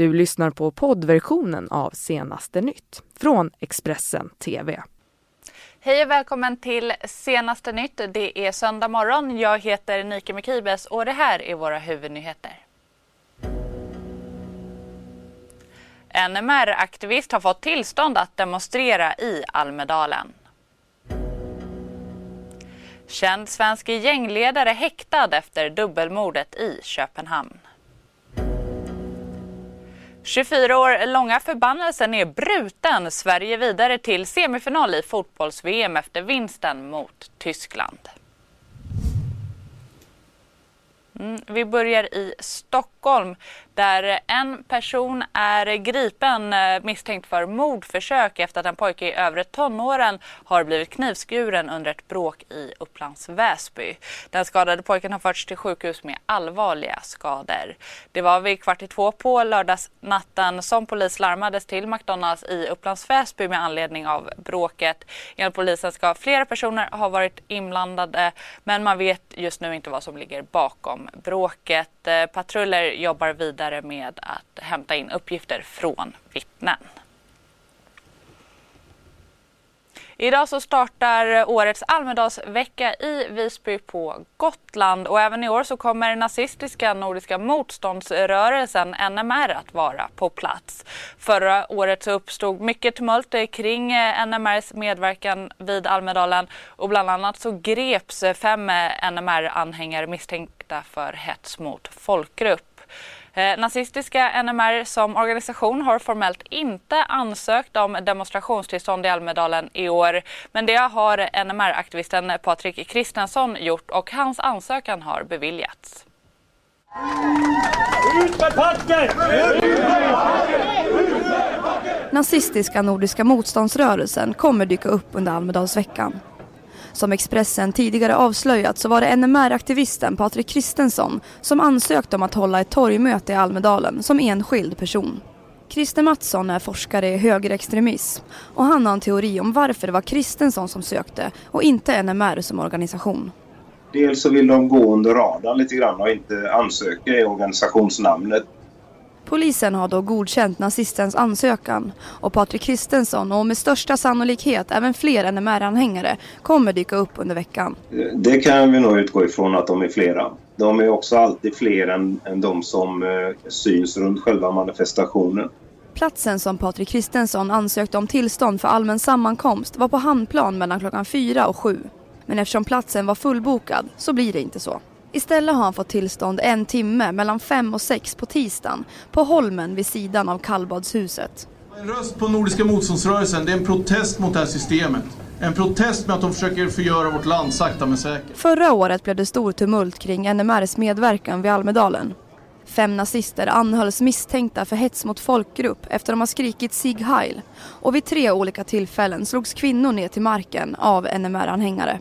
Du lyssnar på poddversionen av Senaste nytt från Expressen TV. Hej och välkommen till Senaste nytt. Det är söndag morgon. Jag heter Nike Mekibes och det här är våra huvudnyheter. En MR-aktivist har fått tillstånd att demonstrera i Almedalen. Känd svensk gängledare häktad efter dubbelmordet i Köpenhamn. 24 år långa förbannelsen är bruten. Sverige vidare till semifinal i fotbolls-VM efter vinsten mot Tyskland. Mm, vi börjar i Stockholm där en person är gripen eh, misstänkt för mordförsök efter att en pojke i övre tonåren har blivit knivskuren under ett bråk i Upplands Väsby. Den skadade pojken har förts till sjukhus med allvarliga skador. Det var vid kvart i två på lördagsnatten som polis larmades till McDonalds i Upplands Väsby med anledning av bråket. Enligt polisen ska flera personer ha varit inblandade men man vet just nu inte vad som ligger bakom bråket. Eh, patruller jobbar vidare med att hämta in uppgifter från vittnen. Idag så startar årets Almedalsvecka i Visby på Gotland och även i år så kommer nazistiska Nordiska motståndsrörelsen NMR att vara på plats. Förra året så uppstod mycket tumult kring NMRs medverkan vid Almedalen och bland annat så greps fem NMR-anhängare misstänkta för hets mot folkgrupp. Eh, nazistiska NMR som organisation har formellt inte ansökt om demonstrationstillstånd i Almedalen i år. Men det har NMR-aktivisten Patrik Kristensson gjort och hans ansökan har beviljats. Ut med packen! Nazistiska Nordiska motståndsrörelsen kommer dyka upp under Almedalsveckan. Som Expressen tidigare avslöjat så var det NMR-aktivisten Patrik Kristensson som ansökte om att hålla ett torgmöte i Almedalen som enskild person. Christer Mattsson är forskare i högerextremism och han har en teori om varför det var Kristensson som sökte och inte NMR som organisation. Dels så vill de gå under radarn lite grann och inte ansöka i organisationsnamnet Polisen har då godkänt nazistens ansökan och Patrik Kristensson och med största sannolikhet även fler NMR-anhängare kommer dyka upp under veckan. Det kan vi nog utgå ifrån att de är flera. De är också alltid fler än, än de som eh, syns runt själva manifestationen. Platsen som Patrik Kristensson ansökte om tillstånd för allmän sammankomst var på Hamnplan mellan klockan fyra och sju. Men eftersom platsen var fullbokad så blir det inte så. Istället har han fått tillstånd en timme mellan fem och sex på tisdagen på Holmen vid sidan av kallbadshuset. En röst på Nordiska motståndsrörelsen, det är en protest mot det här systemet. En protest med att de försöker förgöra vårt land sakta men säkert. Förra året blev det stor tumult kring NMRs medverkan vid Almedalen. Fem nazister anhölls misstänkta för hets mot folkgrupp efter de har skrikit Sieg Heil. Och vid tre olika tillfällen slogs kvinnor ner till marken av NMR-anhängare.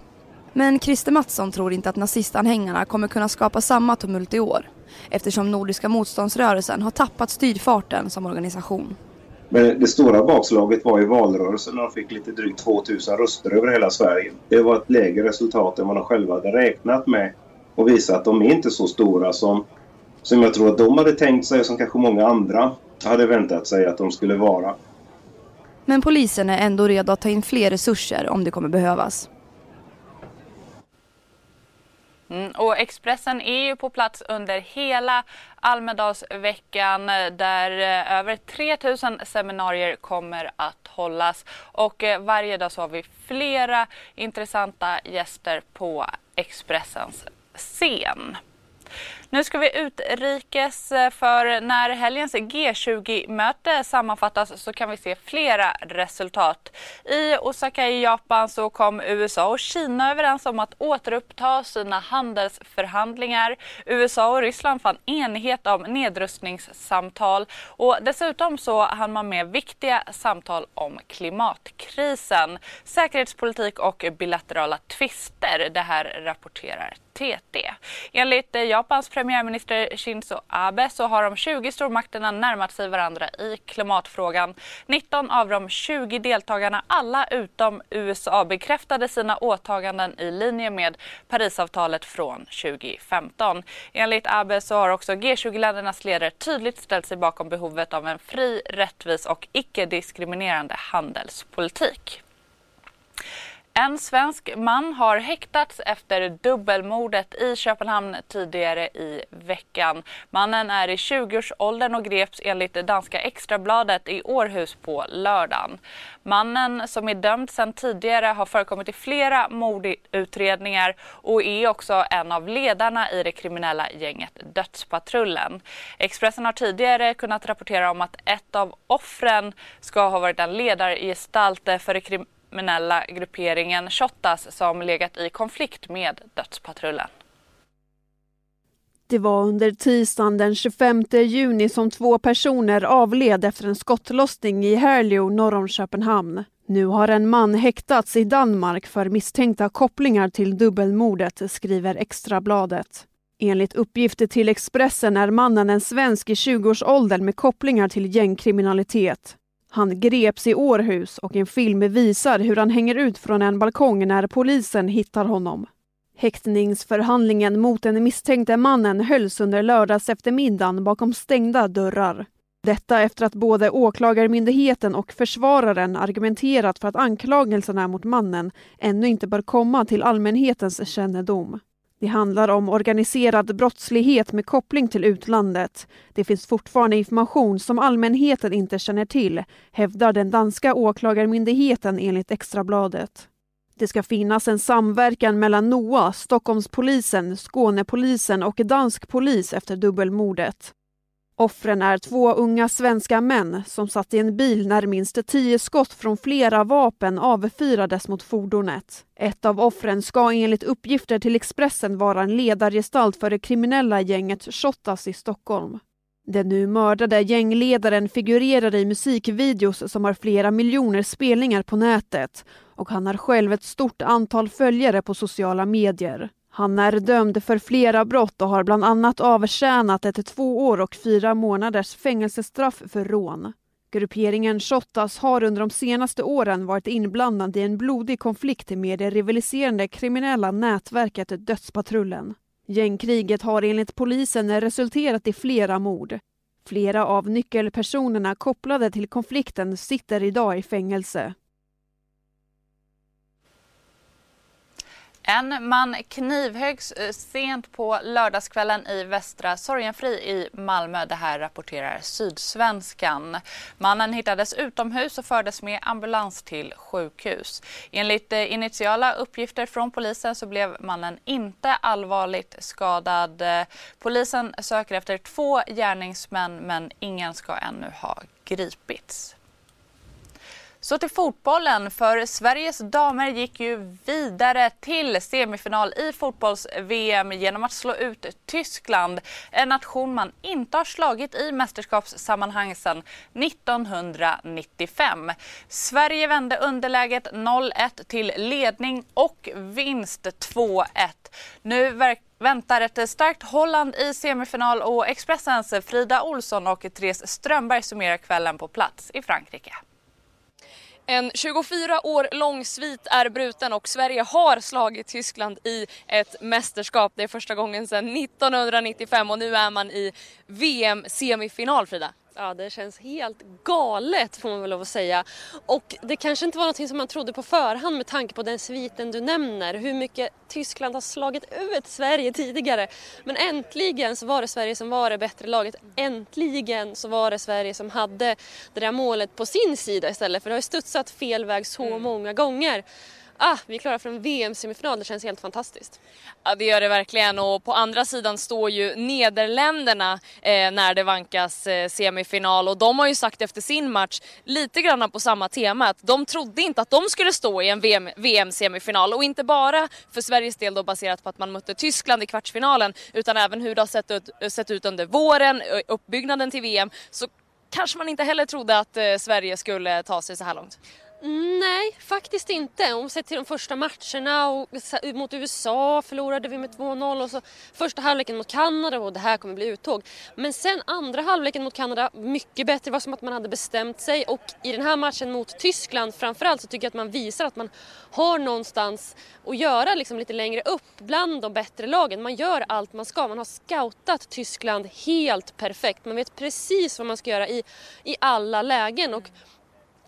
Men Christer Mattsson tror inte att nazistanhängarna kommer kunna skapa samma tumult i år eftersom Nordiska motståndsrörelsen har tappat styrfarten som organisation. Men det stora bakslaget var i valrörelsen när de fick lite drygt 2000 röster över hela Sverige. Det var ett lägre resultat än vad de själva hade räknat med och visar att de är inte så stora som, som jag tror att de hade tänkt sig och som kanske många andra hade väntat sig att de skulle vara. Men polisen är ändå redo att ta in fler resurser om det kommer behövas. Mm, och Expressen är ju på plats under hela Almedalsveckan eh, där eh, över 3000 seminarier kommer att hållas och eh, varje dag så har vi flera intressanta gäster på Expressens scen. Nu ska vi utrikes eh, för när helgens G20-möte sammanfattas så kan vi se flera resultat. I Osaka i Japan så kom USA och Kina överens om att återuppta sina handelsförhandlingar. USA och Ryssland fann enighet om nedrustningssamtal och dessutom så hann man med viktiga samtal om klimatkrisen, säkerhetspolitik och bilaterala tvister. Det här rapporterar TT. Enligt eh, Japans premiärminister Shinzo Abe så har de 20 stormakterna närmat sig varandra i klimatfrågan. 19 av de 20 deltagarna, alla utom USA, bekräftade sina åtaganden i linje med Parisavtalet från 2015. Enligt Abe så har också G20-ländernas ledare tydligt ställt sig bakom behovet av en fri, rättvis och icke-diskriminerande handelspolitik. En svensk man har häktats efter dubbelmordet i Köpenhamn tidigare i veckan. Mannen är i 20-årsåldern och greps enligt det danska Extrabladet i Århus på lördagen. Mannen som är dömd sedan tidigare har förekommit i flera mordutredningar och är också en av ledarna i det kriminella gänget Dödspatrullen. Expressen har tidigare kunnat rapportera om att ett av offren ska ha varit en ledargestalt för det kriminella kriminella grupperingen Shottaz som legat i konflikt med Dödspatrullen. Det var under tisdagen den 25 juni som två personer avled efter en skottlossning i Herlev norr om Köpenhamn. Nu har en man häktats i Danmark för misstänkta kopplingar till dubbelmordet, skriver Extrabladet. Enligt uppgifter till Expressen är mannen en svensk i 20-årsåldern med kopplingar till gängkriminalitet. Han greps i Århus och en film visar hur han hänger ut från en balkong när polisen hittar honom. Häktningsförhandlingen mot den misstänkte mannen hölls under lördags eftermiddagen bakom stängda dörrar. Detta efter att både Åklagarmyndigheten och försvararen argumenterat för att anklagelserna mot mannen ännu inte bör komma till allmänhetens kännedom. Det handlar om organiserad brottslighet med koppling till utlandet. Det finns fortfarande information som allmänheten inte känner till, hävdar den danska åklagarmyndigheten enligt Extrabladet. Det ska finnas en samverkan mellan NOA, Stockholmspolisen, Skånepolisen och dansk polis efter dubbelmordet. Offren är två unga svenska män som satt i en bil när minst tio skott från flera vapen avfyrades mot fordonet. Ett av offren ska enligt uppgifter till Expressen vara en ledargestalt för det kriminella gänget Shottaz i Stockholm. Den nu mördade gängledaren figurerar i musikvideos som har flera miljoner spelningar på nätet och han har själv ett stort antal följare på sociala medier. Han är dömd för flera brott och har bland annat avtjänat ett två år och fyra månaders fängelsestraff för rån. Grupperingen Shottaz har under de senaste åren varit inblandad i en blodig konflikt med det rivaliserande kriminella nätverket Dödspatrullen. Gängkriget har enligt polisen resulterat i flera mord. Flera av nyckelpersonerna kopplade till konflikten sitter idag i fängelse. En man knivhöggs eh, sent på lördagskvällen i Västra Sorgenfri i Malmö. Det här rapporterar Sydsvenskan. Mannen hittades utomhus och fördes med ambulans till sjukhus. Enligt eh, initiala uppgifter från polisen så blev mannen inte allvarligt skadad. Polisen söker efter två gärningsmän men ingen ska ännu ha gripits. Så till fotbollen, för Sveriges damer gick ju vidare till semifinal i fotbolls-VM genom att slå ut Tyskland. En nation man inte har slagit i mästerskapssammanhang sedan 1995. Sverige vände underläget 0-1 till ledning och vinst 2-1. Nu väntar ett starkt Holland i semifinal och Expressens Frida Olsson och Therese Strömberg summerar kvällen på plats i Frankrike. En 24 år lång svit är bruten och Sverige har slagit Tyskland i ett mästerskap. Det är första gången sedan 1995 och nu är man i VM-semifinal, Frida. Ja, det känns helt galet får man väl lov att säga. Och det kanske inte var något som man trodde på förhand med tanke på den sviten du nämner. Hur mycket Tyskland har slagit ut Sverige tidigare. Men äntligen så var det Sverige som var det bättre laget. Äntligen så var det Sverige som hade det där målet på sin sida istället. För det har ju studsat fel väg så mm. många gånger ah, vi är klara för en VM-semifinal, det känns helt fantastiskt. Ja det gör det verkligen. Och på andra sidan står ju Nederländerna eh, när det vankas eh, semifinal. Och de har ju sagt efter sin match lite grann på samma tema att de trodde inte att de skulle stå i en VM-semifinal och inte bara för Sveriges del då baserat på att man mötte Tyskland i kvartsfinalen utan även hur det har sett ut, sett ut under våren, eh, uppbyggnaden till VM så kanske man inte heller trodde att eh, Sverige skulle ta sig så här långt. Nej, faktiskt inte. Om vi ser till de första matcherna och mot USA förlorade vi med 2-0 och så första halvleken mot Kanada och det här kommer bli uttåg. Men sen andra halvleken mot Kanada, mycket bättre. Det var som att man hade bestämt sig och i den här matchen mot Tyskland framförallt så tycker jag att man visar att man har någonstans att göra liksom lite längre upp bland de bättre lagen. Man gör allt man ska. Man har scoutat Tyskland helt perfekt. Man vet precis vad man ska göra i, i alla lägen. Och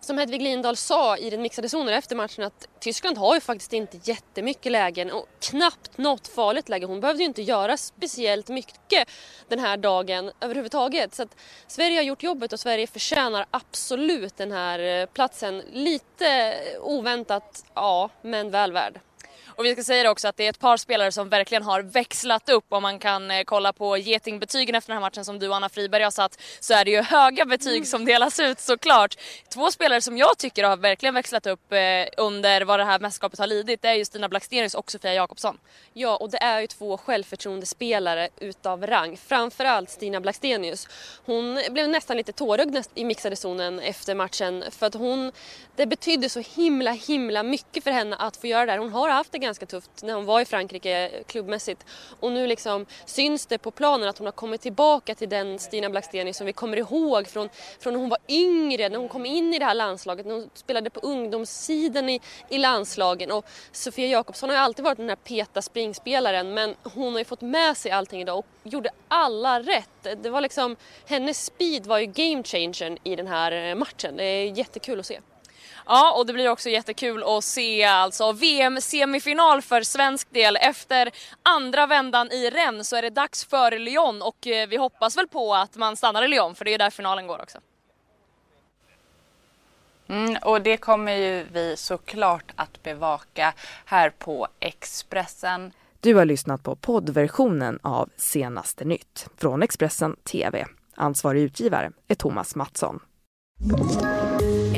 som Hedvig Lindahl sa i den mixade zonen efter matchen att Tyskland har ju faktiskt inte jättemycket lägen och knappt något farligt läge. Hon behövde ju inte göra speciellt mycket den här dagen överhuvudtaget. Så att Sverige har gjort jobbet och Sverige förtjänar absolut den här eh, platsen. Lite oväntat, ja, men väl värd. Och vi ska säga det också att det är ett par spelare som verkligen har växlat upp. Om man kan eh, kolla på getingbetygen efter den här matchen som du och Anna Friberg har satt så är det ju höga betyg mm. som delas ut såklart. Två spelare som jag tycker har verkligen växlat upp eh, under vad det här mästerskapet har lidit det är ju Stina Blackstenius och Sofia Jakobsson. Ja och det är ju två självförtroendespelare utav rang. Framförallt Stina Blackstenius. Hon blev nästan lite tårögd i mixade zonen efter matchen för att hon, det betydde så himla himla mycket för henne att få göra det här. Hon har haft det ganska tufft när hon var i Frankrike klubbmässigt. Och nu liksom syns det på planen att hon har kommit tillbaka till den Stina Blackstenius som vi kommer ihåg från, från när hon var yngre, när hon kom in i det här landslaget, när hon spelade på ungdomssidan i, i landslagen. Och Sofia Jakobsson har ju alltid varit den här peta springspelaren men hon har ju fått med sig allting idag och gjorde alla rätt. Det var liksom, hennes speed var ju game changern i den här eh, matchen. Det är jättekul att se. Ja, och det blir också jättekul att se alltså VM-semifinal för svensk del. Efter andra vändan i Rennes så är det dags för Lyon och eh, vi hoppas väl på att man stannar i Lyon för det är där finalen går också. Mm, och det kommer ju vi såklart att bevaka här på Expressen. Du har lyssnat på poddversionen av Senaste nytt från Expressen TV. Ansvarig utgivare är Thomas Mattsson.